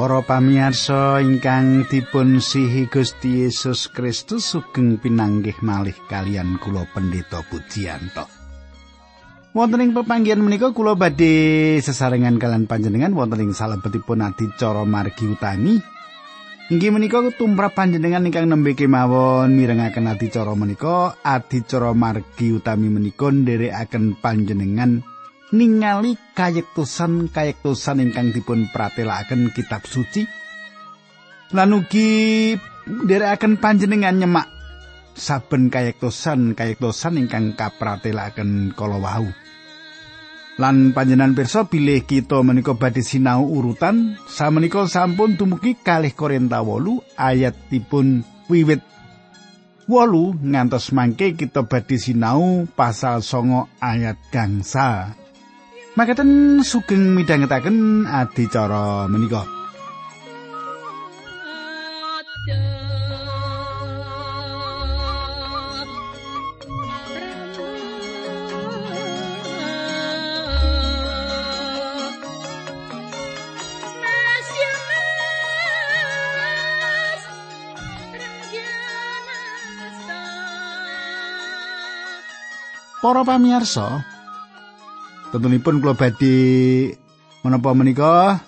Para pamirsa ingkang dipun sihi Gusti Yesus Kristus sugeng pinanggih malih kalian kula Pendeta Budianto. Wonten ing pepanggihan menika kula badhe sesarengan kalian panjenengan wonten ing salebetipun adicara margi utami. Inggih menika tumrap panjenengan ingkang nembe kemawon mirengaken adicara menika adicara margi utami menika nderekaken panjenengan ningali kayektosan-kayektosan ingkang dipun pratelakaken kitab suci. Lan ugi nderekaken panjenengan nyemak saben kayektosan-kayektosan ingkang kapratelaken kala wau. Lan panjenengan pirsa bilih kita menika badhe sinau urutan samenika sampun dumugi kalih Korinta wolu ayatipun wiwit. Wolu ngantos mangke kita badhe sinau pasal songo ayat gangsa Makaten sugeng midhangetaken adicara menika. Para pamirsa, Tentunipun kula badhe menapa menika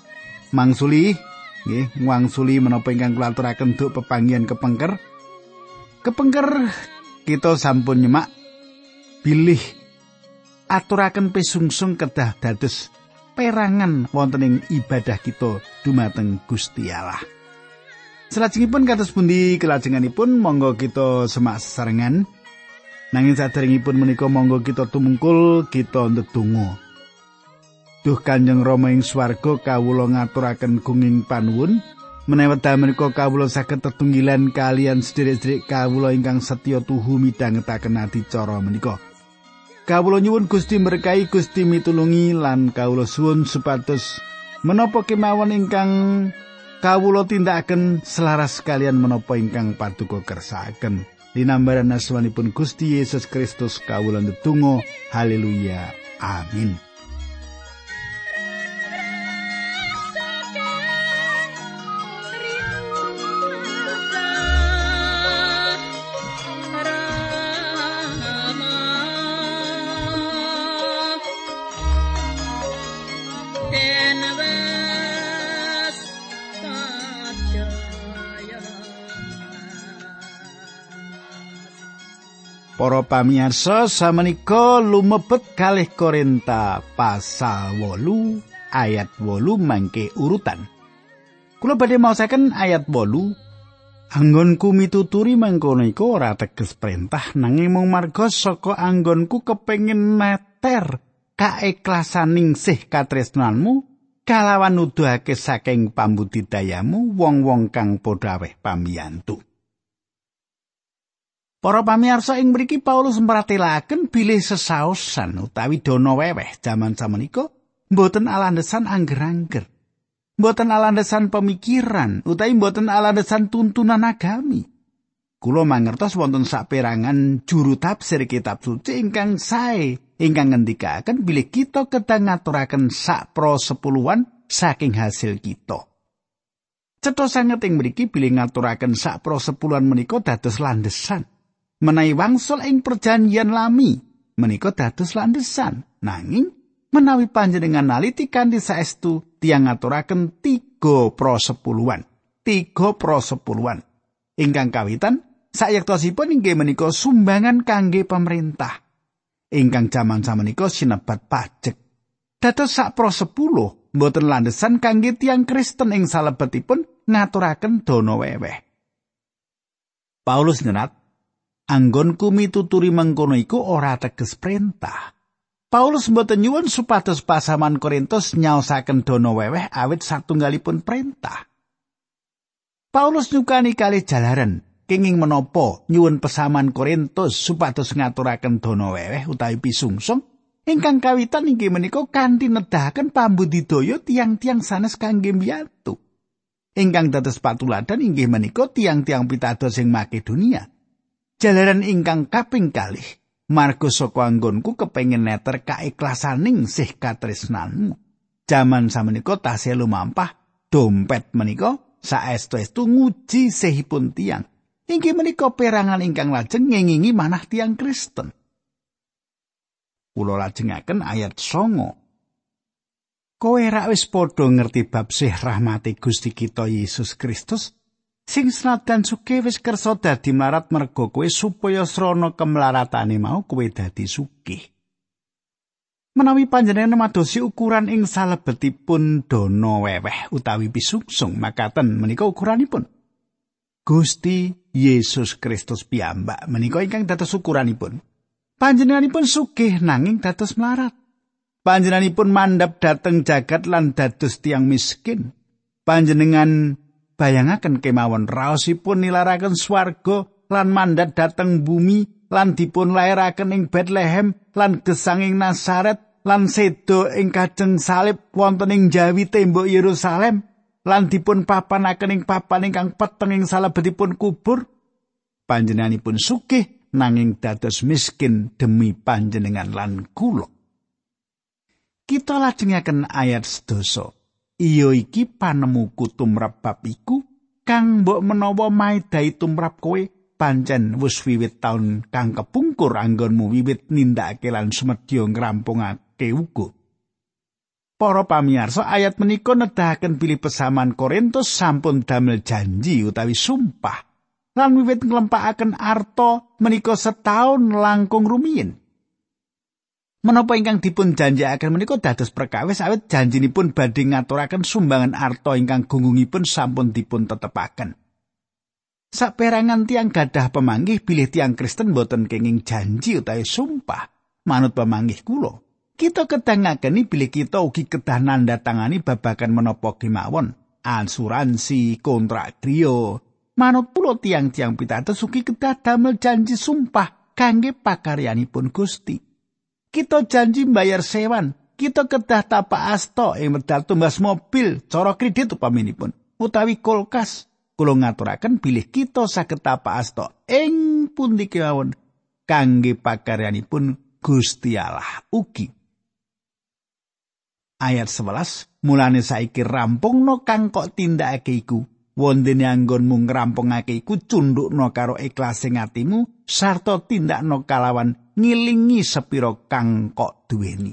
mangsuli nggih ngwangsuli menapa ingkang kula aturaken duk pepanggihan kepengker. Kepengker kita sampun nyemak bilih aturaken pesungsung kedah dados perangan wonten ing ibadah kita dumateng Gusti Allah. Selajengipun kados pundi kelajenganipun monggo kita semak sesarengan. Nanging saderengipun menika monggo kita tumungkul kita ndedonga. Duh Kanjeng Rama ing swarga kawula ngaturaken gunging panuwun menawi menika kawula saged tetunggilan kalian sedherek-sedherek kawula ingkang setya tuhu midhangetaken adicara menika. Kawula nyuwun Gusti berkahi Gusti mitulungi lan kawula suwun supados menapa kemawon ingkang kawula tindakaken selaras kalian menapa ingkang paduka kersakaken. Linambaran asmanipun Gusti Yesus Kristus kawulan tetunggo. Haleluya. Amin. Pamirsa samenika lumebet kalih Korinta pasal 8 ayat 8 mangke urutan. Kula badhe maosaken ayat 8 Anggonku mituturi mangkono iku ora teges perintah nanging mung marga saka anggonku kepengin meter kaeklasaning sih katresnanmu kalawan nuduhake saking pambudidayamu wong-wong kang padha aweh pamiyantu. Para pamirsa ing mriki Paulus mratelaken bilih sesaosan utawi dono weweh jaman samenika mboten alandesan angger-angger. Mboten alandesan pemikiran utawi mboten alandesan tuntunan agami. Kulo mangertos wonten saperangan juru tafsir kitab suci ingkang sae ingkang ngendikaken bilih kita kedah ngaturaken sak pro sepuluhan saking hasil kita. Cetha sanget ing mriki bilih ngaturaken sak pro sepuluhan menika dados landesan. Menawi wangsul ing perjanjian lami menika dados landesan. Nanging menawi panjenengan naliti kanthi saestu tiang ngaturaken tiga pro sepuluhan. Tiga pro sepuluhan. Ingkang kawitan sayektosipun inggih menika sumbangan kangge pemerintah. Ingkang jaman samenika sinebat pajak dados sak pro sepuluh mboten landesan kangge tiang Kristen ing salebetipun ngaturaken dono weweh. Paulus nyerat anggonku mituturi mengkono iku ora teges perintah. Paulus mboten nyuwun supados pasaman Korintus nyaosaken dono weweh awit satunggalipun perintah. Paulus nyukani kali jalaran kenging menopo nyuwun pesaman Korintus supados ngaturaken dono weweh utawi pisungsung ingkang kawitan inggih menika kanthi nedahaken pambudidaya tiang-tiang sanes kangge mbiyantu. Ingkang dados patuladan inggih menika tiang-tiang pitados ing Makedonia. Jalaran ingkang kaping kalih marga saka anggonku kepengin neter kaikhlasaning sih katresnanmu jaman samenika tasih lumampah dompet menika saestu-estu nguji sehipun tiang. Inggih menika perangan ingkang lajeng ngengingi manah tiang Kristen. Kula lajengaken ayat songo. Kowe ra wis padha ngerti bab sih rahmati Gusti kita Yesus Kristus sing senajan suke wis kersa dadi marat mergo kowe supaya srana kemlaratane mau kowe dadi sugih. Menawi panjenengan madosi ukuran ing salebetipun dono weweh utawi pisungsung makaten menika ukuranipun. Gusti Yesus Kristus piyambak menika ingkang dados ukuranipun. Panjenenganipun sugih nanging dados melarat. Panjenenganipun mandap dateng jagat lan dados tiang miskin. Panjenengan bayangaken kemawon raosipun nilaraken swarga lan mandat dateng bumi lan dipun lairaken ing Bethlehem lan gesanging Nasaret lan sedo ing kajeng salib wonten ing Jawi tembok Yerusalem lan dipun papanaken ing papan ingkang peteng ing salebetipun kubur. Panjenenganipun sugih nanging dados miskin demi panjenengan lan kula. Kita lajengaken ayat sedoso iya iki panemuku tumrap bab iku kang mbok menawa maidai tumrap kowe pancen wis wiwit taun kang kepungkur anggonmu wiwit nindakake lan sumedya ngrampungake uga. Para pamirsa ayat menika nedahaken bilih pesaman Korintus sampun damel janji utawi sumpah lan wiwit nglempakaken arta menika setahun langkung rumiyin. Menapa ingkang dipun janjiaken menika dados perkawis awit janjinipun badhe ngaturaken sumbangan arta ingkang gungungipun sampun dipun tetepaken. Saperangan tiang gadah pemanggih bilih tiang Kristen boten kenging janji utawi sumpah manut pemanggih kula. Kita kedangakeni bilih kita ugi kedah nanda tangani babagan menapa kemawon, asuransi, kontrak griya. Manut pulo tiang-tiang pitados ugi kedah damel janji sumpah kangge pakaryanipun Gusti. Kita janji bayar sewan, kita kedah tapak asto ing medal tumbas mobil, cara kredit upaminipun, utawi kulkas, kula ngaturaken bilih kita saged apa asta ing pundi kewawon kangge pakaryanipun Gusti Allah ugi. Ayat 11 mulane saiki rampungno kang kok tindakake iku. Wondene anggonmu ngrampungake iku cundukno karo ikhlasing atimu sarta tindakno kalawan ngilingi sepira kang kok duweni.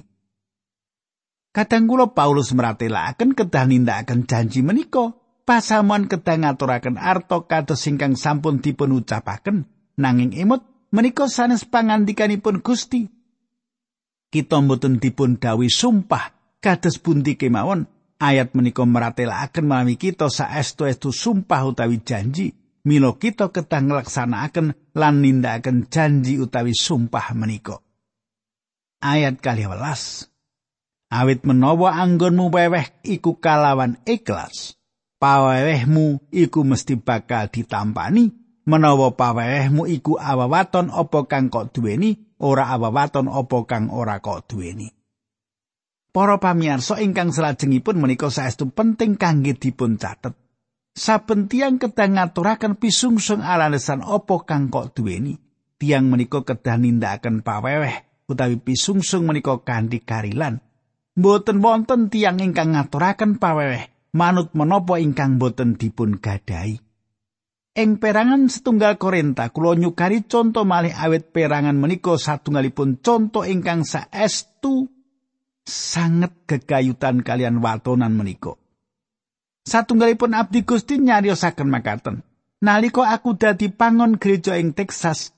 Kadang kula Paulus meratelaken kedah nindakaken janji menika pasamuan kedah ngaturaken arta kados ingkang sampun dipun ucapaken nanging imut menika sanes pangandikanipun Gusti kita mboten dipun dawi sumpah kados bunti kemawon ayat menika meratelaken mawi kita saestu-estu sumpah utawi janji mila kita kedah nglaksanakaken lan nindakaken janji utawi sumpah menika. Ayat kali awit menawa anggonmu weweh iku kalawan ikhlas. Pawewehmu iku mesti bakal ditampani. Menawa pawewehmu iku awawaton apa kang kok duweni ora awawaton apa kang ora kok duweni. Para pamirsa ingkang salajengipun menika saestu penting kangge dipun catet. Saben tiyang kedah ngaturaken pisungsung alasan apa kang kok duweni, tiyang menika kedah nindakaken paweweh utawi pisungsung menika kanthi karilan. Mboten wonten tiyang ingkang ngaturaken paweweh manut menapa ingkang boten dipun gadai. Ing perangan setunggal Korinta kula nyukari conto malih awet perangan menika satunggalipun conto ingkang saestu sanget gegayutan kalian watonan menika. Satunggalipun abdi Gusti nyariosaken makaten. Nalika aku dadi pangon gereja ing Texas,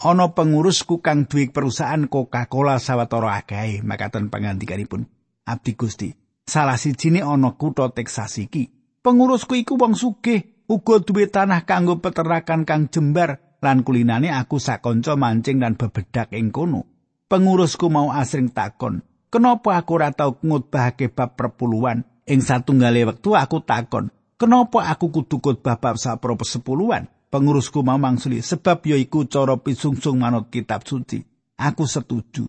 ana pengurusku kang duwe perusahaan Coca-Cola sawetara akeh makaten pangandikanipun abdi Gusti. salah sijine ana kutha Texas iki. Pengurusku iku wong sugih, uga duwe tanah kanggo peternakan kang jembar lan kulinane aku sakonco mancing dan bebedak ing kono. Pengurusku mau asring takon, "Kenapa aku ora tau ngutbahake bab perpuluhan?" Ing satunggale wektu aku takon, "Kenapa aku kudu khotbah bab sapro sepuluhan?" Pengurusku mau mangsuli, "Sebab ya iku cara pisungsung manut kitab suci." Aku setuju.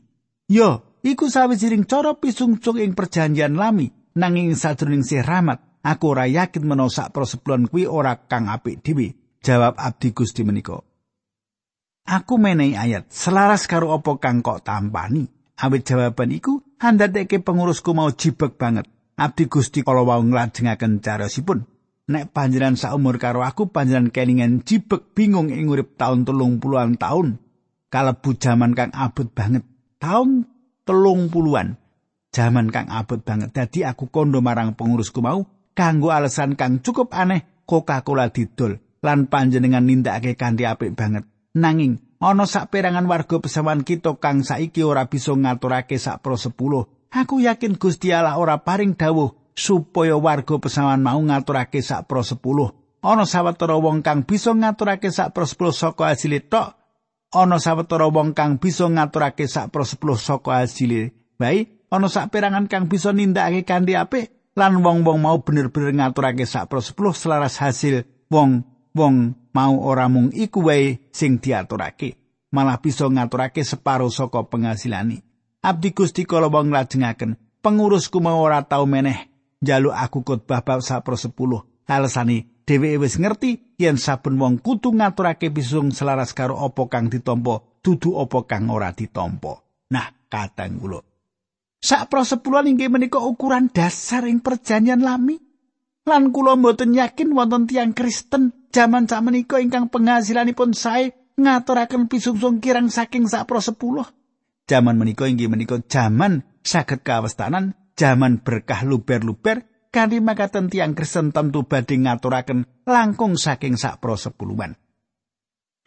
Yo, iku sawijining cara pisungsung ing perjanjian lami nanging sajroning sih rahmat aku ora yakin menawa sak prosepuluhan kuwi ora kang apik dhewe jawab abdi Gusti menika aku menehi ayat selaras karo apa kang kok tampani awit jawaban iku handadeke pengurusku mau jibek banget Abdi Gusti kala wau nglajengaken carosipun. Nek panjenengan saumur karo aku panjenengan kelingan jibek bingung ing urip taun telung puluhan taun. Kalebu jaman kang abot banget. Taun telung puluhan. Jaman kang abot banget. Dadi aku kondo marang pengurusku mau kanggo alasan kang cukup aneh Coca-Cola didol lan panjenengan nindakake kanthi apik banget. Nanging ana sak perangan warga pesawan kita kang saiki ora bisa ngaturake sak pro 10 Aku yakin Gusti Allah ora paring dawuh supaya warga pesawan mau ngaturake sak pro 10. Ana sawetara wong kang bisa ngaturake sak pro 10 saka hasil tok. Ana sawetara wong kang bisa ngaturake sak pro 10 saka hasil. Baik, ana sak perangan kang bisa nindakake kanthi apik lan wong-wong mau bener-bener ngaturake sak pro 10 selaras hasil wong-wong mau ora mung iku wae sing diaturake malah bisa ngaturake separo saka penghasilane Abdi Gusti kala wong lajengaken, pengurusku mau ora tau meneh njaluk aku khotbah bab sapro 10. Alasane dheweke wis ngerti yen saben wong kudu ngaturake pisung selaras karo apa kang ditampa, dudu apa kang ora ditampa. Nah, katang kula. Sak pro sepuluhan inggih menika ukuran dasar ing perjanjian lami. Lan kula mboten yakin wonten tiang Kristen jaman sak menika ingkang penghasilanipun sae ngaturaken pisungsung kirang saking sak pro sepuluh. Jaman menika inggih menika jaman saged kawestanan, jaman berkah luber-luber kanthi makaten tiang Kristen tentu badhe ngaturaken langkung saking sak pro sepuluhan.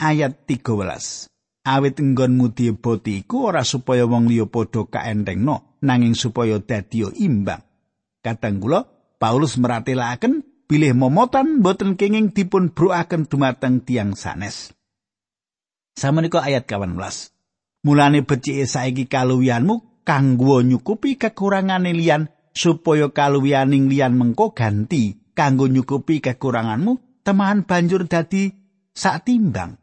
Ayat 13. Awit enggonmu dieboti iku ora supaya wong liya padha kaentengno, nanging supaya dadi imbang. Kadang kula Paulus meratelaken bilih momotan boten kenging dipun broaken dumateng tiang sanes. Samenika ayat 18. Mulane becike saiki kaluwihanmu kanggo nyukupi kekurangane liyan supaya kaluwihaning liyan mengko ganti kanggo nyukupi kekuranganmu temahan banjur dadi sak timbang.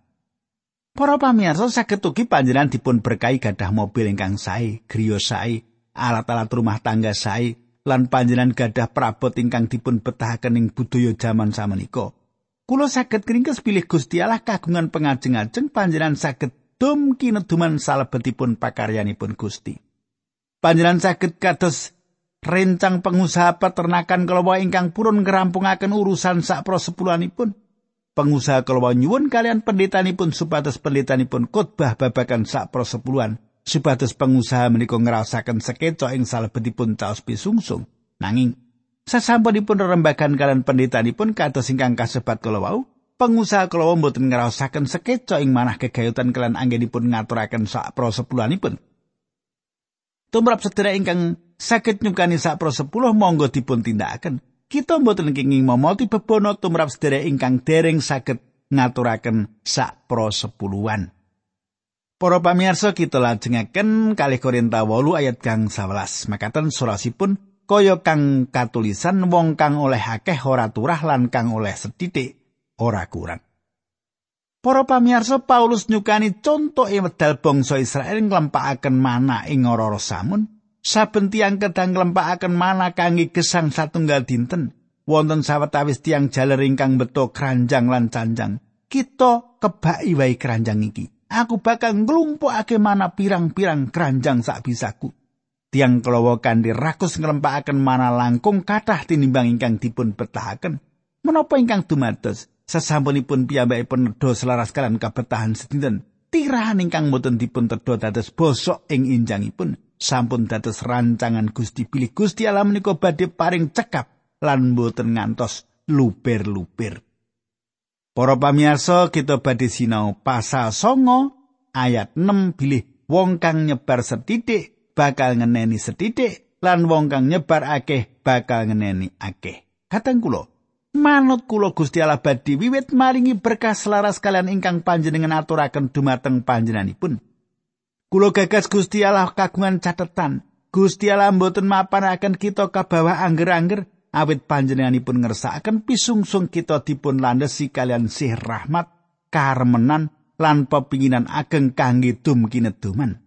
Para pamirsa saged ugi panjenengan dipun berkahi gadah mobil ingkang sae, griya sae, alat-alat rumah tangga sae, lan panjenengan gadah prabot ingkang dipun betahaken ing budaya jaman samenika. Kula saged kringkes pilih Gusti Allah kagungan pengajeng-ajeng panjenengan saged dum kineduman salebetipun pakaryanipun Gusti. Panjenengan saged kados rencang pengusaha peternakan kalawa ingkang purun ngerampungaken urusan sak prosepuluhanipun. Pengusaha kalawa nyuwun kalian penditanipun supados penditanipun khotbah babakan sak prosepuluhan supados pengusaha menika ngrasakaken sekeca ing salebetipun caos pisungsung. Nanging sasampunipun rembagan kalian penditanipun kados ingkang kasebat kala wau, pengusaha kala mboten ngraosaken sekeca ing manah kegayutan kelan anggenipun ngaturaken sak pro sepuluhanipun. Tumrap sedherek ingkang saged nyukani sak pro sepuluh monggo dipun tindakaken. Kita mboten kenging momoti bebono tumrap sedherek ingkang dereng saged ngaturaken sak pro sepuluhan. Para pamirsa kita lajengaken kali Korinta 8 ayat kang 11. Makaten surasipun kaya kang katulisan wong kang oleh akeh ora turah lan kang oleh setitik ora kurang. Para pamirsa Paulus nyukani conto ing wedal bangsa Israel nglempakaken mana ing ora samun. Saben tiyang kedang nglempakaken mana kangge gesang satunggal dinten. Wonten sawetawis tiang jaler ingkang beto keranjang lan canjang. Kita kebaki wae keranjang iki. Aku bakal nglumpukake mana pirang-pirang keranjang sak bisaku. Tiang kelowo kandi rakus nglempakaken mana langkung kathah tinimbang ingkang dipun betahaken. Menapa ingkang dumados? Sasampunipun piyambakipun nedha selaras kalian kabetahan sedinten tirahan ingkang boten dipun tedha dados bosok ing injangipun sampun dados rancangan Gusti pilih Gusti Allah menika badhe paring cekap lan boten ngantos luber-luber. Para pamirsa kita badhe sinau pasal songo ayat 6 bilih. Wong kang nyebar setitik bakal ngeneni setitik lan wong kang nyebar akeh bakal ngeneni akeh. Kateng kula Manut kula Gusti Allah badhe wiwit maringi berkah selaras kalian ingkang panjenengan aturaken dumateng panjenenganipun. Kula gagas Gusti Allah kagungan catetan. Gusti Allah mboten mapanaken kita kabawa angger-angger awit panjenenganipun ngersakaken pisungsung kita dipun landesi kalian sih rahmat, karmenan lan pepinginan ageng kangge dum kineduman.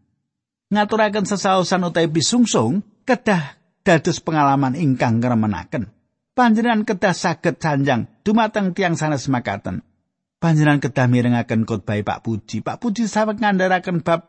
Ngaturaken sesaosan utawi pisungsung kedah dados pengalaman ingkang ngremenaken. Panjenengan kedah saged sanjang dumateng tiang sanes makaten. Panjenengan kedah mirengaken khotbah Pak Puji. Pak Puji saweg ngandharaken bab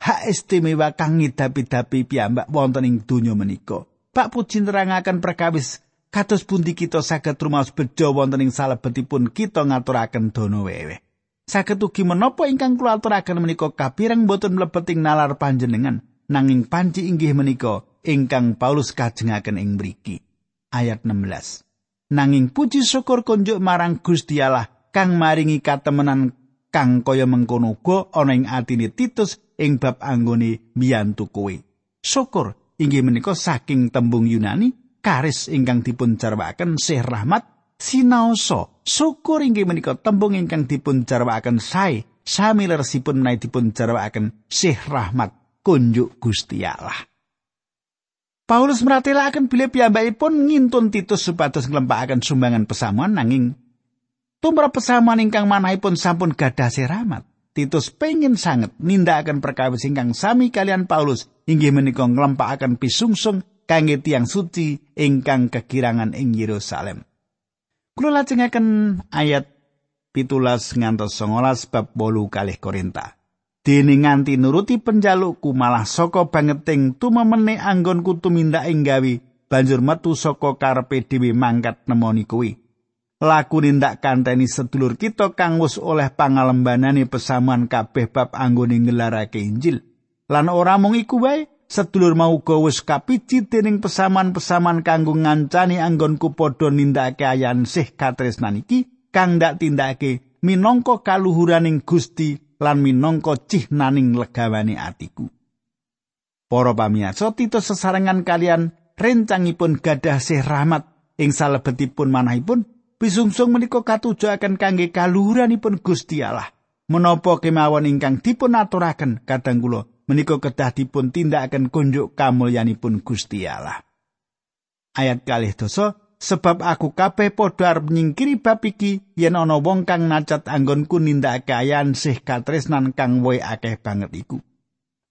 hak istimewa kang ngidapi-dapi piyambak wonten ing donya menika. Pak Puji nerangaken perkawis kados pundi kita saged rumaos bejo wonten ing salebetipun kita ngaturaken dono wewe. Saged ugi menapa ingkang kula aturaken menika kapireng boten mlebeting nalar panjenengan nanging panci inggih menika ingkang Paulus kajengaken ing mriki. Ayat 16. Nanging puji syukur kunjuk marang Gusti Allah kang maringi katemenan kang kaya mengkono uga ana ing atine Titus ing bab anggone mbiyantu kowe. Syukur inggih menika saking tembung Yunani karis ingkang dipun jarwaken sih rahmat sinaosa syukur inggih menika tembung ingkang dipun jarwaken sae sami leresipun menawi dipun jarwaken sih rahmat kunjuk Gusti Allah Paulus meratelaken bilih piyambakipun ngintun Titus supados nglempakaken sumbangan pesamuan nanging tumrap pesamuan ingkang manahipun sampun gadah rahmat Titus pengin sanget nindakaken perkawis ingkang sami kalian Paulus inggih menika nglempakaken pisungsung kangge tiang suci ingkang kekirangan ing Yerusalem. Kula lajengaken ayat pitulas ngantos songolas bab bolu kalih Korinta. Dene nganti nuruti penjalukku malah saka bangeting tumemene anggonku tumindak ing gawe banjur metu saka karepe dhewe mangkat nemoni kuwi. Laku nindak kanteni sedulur kita kang wis oleh pangalembanane pesamuan kabeh bab anggone ngelarake Injil. Lan ora mung iku wae, sedulur mau uga wis kapiji dening pesaman-pesaman kanggo ngancani anggonku padha nindakake ayan sih katresnan iki kang ndak tindake minangka kaluhuraning Gusti lan minangka cihnaning legawane atiku. Para pamirsa Titus sesarengan kalian rencangipun gadah sih rahmat ing salebetipun manahipun pisungsung menika katujuaken kangge kaluhuranipun Gusti Allah. Menapa kemawon ingkang dipun aturaken kadang kula menika kedah dipun tindakaken kunjuk kamulyanipun Gusti Allah. Ayat kalih dosa, sebab aku kabeh padha arep nyingkiri bab iki yen ana wong kang nacat anggonku nindakake ayan sih katresnan kang woe akeh banget iku.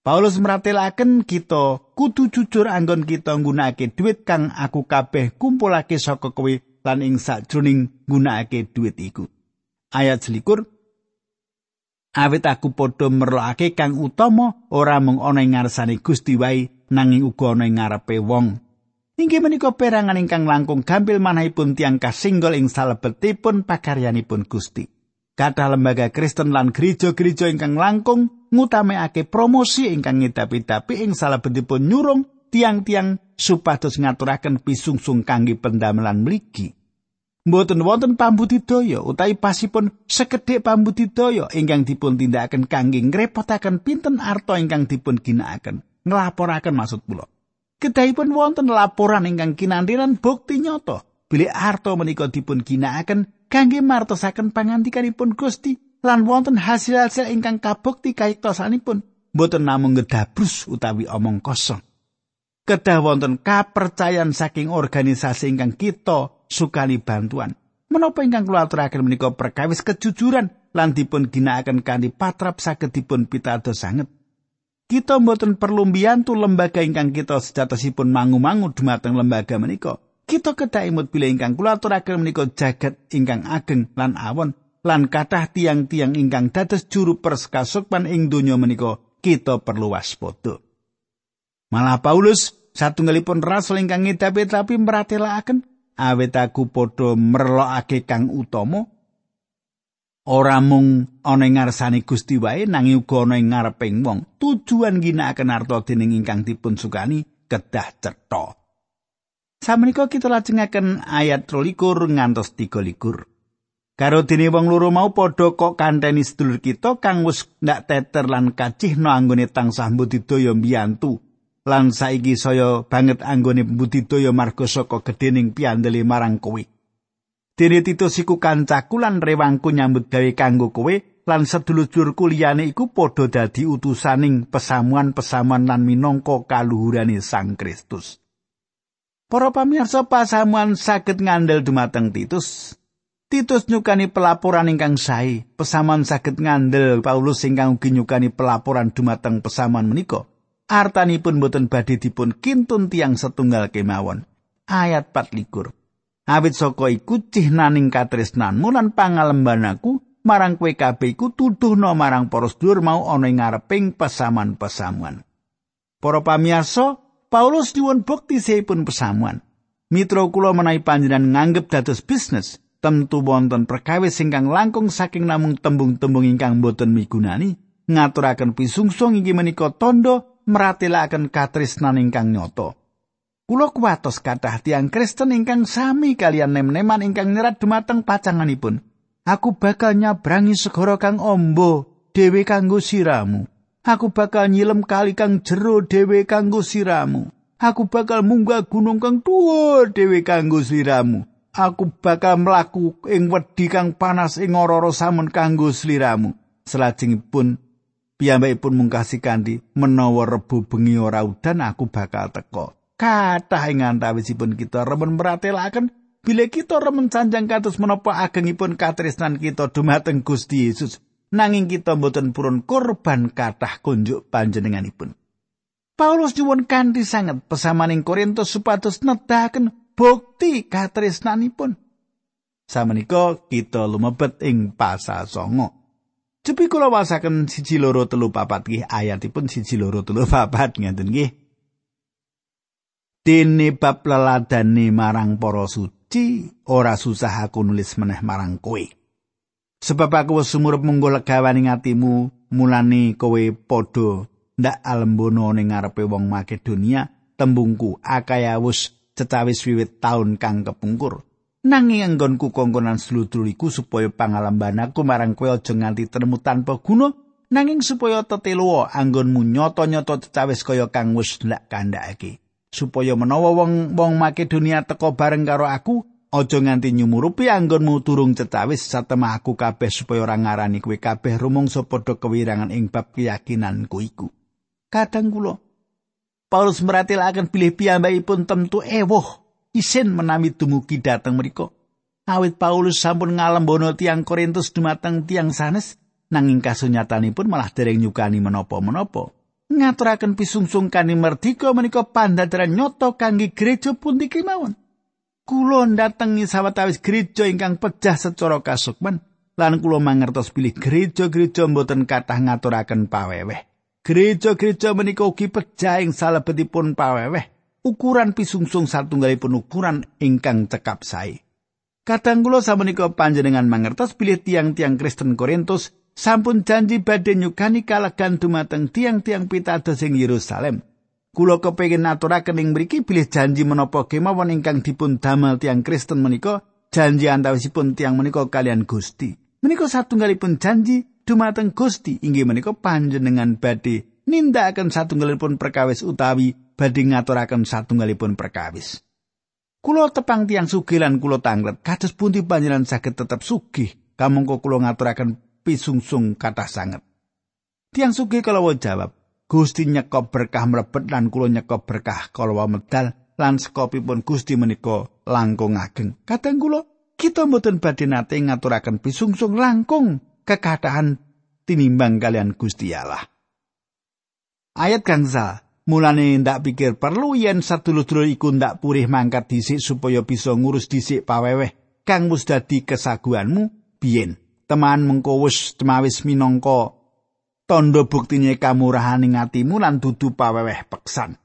Paulus meratelaken kita kudu jujur anggon kita nggunakake duit kang aku kabeh kumpulake saka kowe lan ing sakjroning nggunakake duit iku. Ayat selikur, awit aku padha merlokake kang utama ora mung ana ing ngarsane Gusti wae nanging uga ana ing ngarepe wong. Inggih menika perangan ingkang langkung gampil manahipun tiang kasinggol ing salebetipun pakaryanipun Gusti. Kata lembaga Kristen lan gereja-gereja ingkang langkung ngutamekake promosi ingkang ngidapi-dapi ing salebetipun nyurung tiang-tiang supados ngaturaken pisungsung kangge pendamelan mligi. mboten wonten pambudidaya utawi pasipun sekedhik pambudidaya ingkang dipun tindakaken kangge ngrepotaken pinten arta ingkang dipun ginakaken nglaporaken maksud kula kedahipun wonten laporan ingkang kinantiran bukti nyata bilih arta menika dipun ginakaken kangge martosaken pangandikanipun Gusti lan wonten hasil-hasil ingkang kabukti kaitosanipun mboten namung ngedabrus utawi omong kosong kedah wonten kapercayan saking organisasi ingkang kita sukani bantuan. Menapa ingkang kula aturaken menika perkawis kejujuran lan dipun ginakaken kanthi patrap saged dipun pitados sanget. Kita mboten perlu mbiyantu lembaga ingkang kita sejatosipun mangu-mangu dumateng lembaga menika. Kita kedah imut bilih ingkang kula aturaken menika jagat ingkang ageng lan awon lan kathah tiang-tiang ingkang dados juru perskasukman ing donya menika kita perlu waspada. Malah Paulus satunggalipun rasul ingkang ngedapi tapi meratelaken awet aku padha merlokake kang utama ora mung ana ing ngarsane Gusti wae nanging uga ana ing ngareping wong. Tujuan ginakaken arta dening ingkang dipun sukani kedah cetha. Samenika kita lajengaken ayat 23 ngantos 23 Karo dene wong loro mau padha kok kanteni sedulur kita kang wis ndak teter lan kacih no anggone tansah mbudidaya mbiyantu. Lan saiki saya banget anggone budidaya marga saka gedening piandeli marang kowe. Dene Titus iku kancaku lan rewangku nyambut gawe kanggo kowe lan sedulur-dulurku liyane iku padha dadi utusaning pesamuan-pesamuan lan minangka kaluhurane Sang Kristus. Para pamirsa pasamuan saged ngandel dumateng Titus. Titus nyukani pelaporan ingkang sae, pesamuan saged ngandel Paulus ingkang ugi nyukani pelaporan dumateng pesamuan menika. artanipun boten badhe dipun kintun tiang setunggal kemawon. Ayat 24. Awit saka iku cihnaning katresnanmu lan pangalembanaku marang kowe kabeh iku tuduhna marang para sedulur mau ana ing ngareping pesaman-pesamuan. Para pamirsa, Paulus nyuwun bukti seipun pesamuan. Mitra kula menawi panjenengan nganggep dados bisnis, tentu wonten perkawis ingkang langkung saking namung tembung-tembung ingkang boten migunani, ngaturaken pisungsung inggih menika tondo meratelaken katresnan ingkang nyata. Kula kuwatos kathah tiang Kristen ingkang sami kalian nem-neman ingkang nyerat dumateng pacanganipun. Aku bakal nyabrangi segara kang ombo dhewe kanggo siramu. Aku bakal nyilem kali kang jero dhewe kanggo siramu. Aku bakal munggah gunung kang tuwa dhewe kanggo siramu. Aku bakal mlaku ing wedi kang panas ing ora samun kanggo sliramu. Selajengipun piyambakipun mungkasi kanthi menawa rebu bengi ora udan aku bakal teko. Kathah ing antawisipun kita remen meratelaken bila kita remen sanjang kados menapa agengipun katresnan kita dumateng Gusti Yesus. nanging kita mboten purun korban kathah kunjuk panjenenganipun. Paulus nyuwun kanthi sanget pesamaning Korintus supados nedahaken bukti katresnanipun. Samenika kita lumebet ing pasal songo. Cepi kula wasaken siji loro telu papat nggih ayatipun siji loro telu papat ngeten nggih. Dene bab leladane marang para suci ora susah aku nulis meneh marang kowe. Sebab aku wis sumurup munggo legawaning atimu, mulane kowe padha ndak alembono ning ngarepe wong Makedonia, tembungku akaya wis cecawis wiwit taun kang kepungkur. Nanging anggonku kongkonan sluduriku supaya pangalambanaku marang kowe aja nganti tenemu tanpa guna, nanging supaya tetelo anggonmu nyoto-nyoto cecawis kaya kang wis ndak kandhakake. Supaya menawa wong-wong Makedonia teko bareng karo aku, Aja nganti nyumurupi anggonmu turung cetawis satemah aku kabeh supaya ora ngarani kowe kabeh rumangsa padha kewirangan ing bab keyakinanku iku. Kadang kula Paulus meratelaken pilih piyambakipun tentu ewoh isin menami dumugi dateng mriku. Awit Paulus sampun ngalembono tiang Korintus dumateng tiang sanes nanging kasunyatanipun malah dereng nyukani menapa-menapa. Ngaturaken pisungsung kani merdika menika pandadaran nyoto kangge gereja pundi kemawon. kula ndatengi sawetawis gereja ingkang pecah secara kasukman lan kula mangertos pilih gereja-gereja mboten kathah ngaturaken paweweh. Gereja-gereja menika ugi pecah ing salebetipun paweweh. Ukuran pisungsung satunggalipun ukuran ingkang cekap sae. Kadang kula samenika panjenengan mangertos pilih tiang-tiang Kristen Korintus sampun janji badhe nyukani kalegan dumateng tiang-tiang pitados ing Yerusalem. Kula kepengin naturaken ing mriki bilih janji menapa kemawon ingkang dipun damel tiang Kristen menika janji antawisipun tiang menika kalian Gusti. Menika satunggalipun janji dumateng Gusti inggih menika panjenengan badhe nindakaken satunggalipun perkawis utawi badhe ngaturaken satunggalipun perkawis. Kulo tepang tiang sugih lan kulo tanglet kados pundi panjenengan saged tetep sugih kamangka kulo ngaturaken pisungsung kathah sanget. Tiang sugih kalau jawab, Gusti nyekop berkah mlebet lan kula nyekop berkah kala medal lan sekopipun Gusti menika langkung ageng. Kadang kula kita mboten badhe nate ngaturaken pisungsung langkung kekathahan tinimbang kalian Gusti Allah. Ayat gangsa mulane ndak pikir perlu yen sadulur-dulur iku ndak purih mangkat dhisik supaya bisa ngurus dhisik paweweh kang wis dadi kesaguanmu biyen. Teman mengko wis temawis minangka tondo buktine kamurahaning atimu lan dudu paweweh peksan.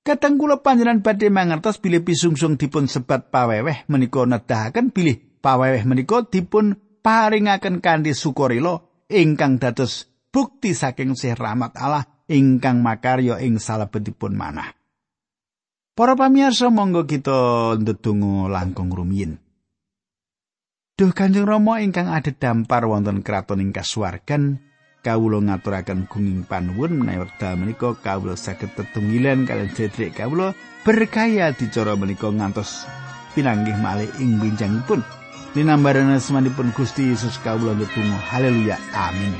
Kadang kula panjenengan badhe mangertos bilih pisungsung dipun sebat paweweh menika nedahaken bilih paweweh menika dipun paringaken kanthi sukarela ingkang dados bukti saking sih rahmat Allah ingkang makarya ing salebetipun manah. Para pamirsa monggo kita ndedonga langkung rumiyin. Duh Kanjeng Rama ingkang ada dampar wonten kraton ing kasuwargan, kawula ngaturaken gunging panuwun menawi wekdal menika kawula saged tetunggilan kalian sedherek kawula berkaya dicara menika ngantos pinanggih malih ing binjangipun. Linambaran asmanipun Gusti Yesus kawula ndedonga haleluya. Amin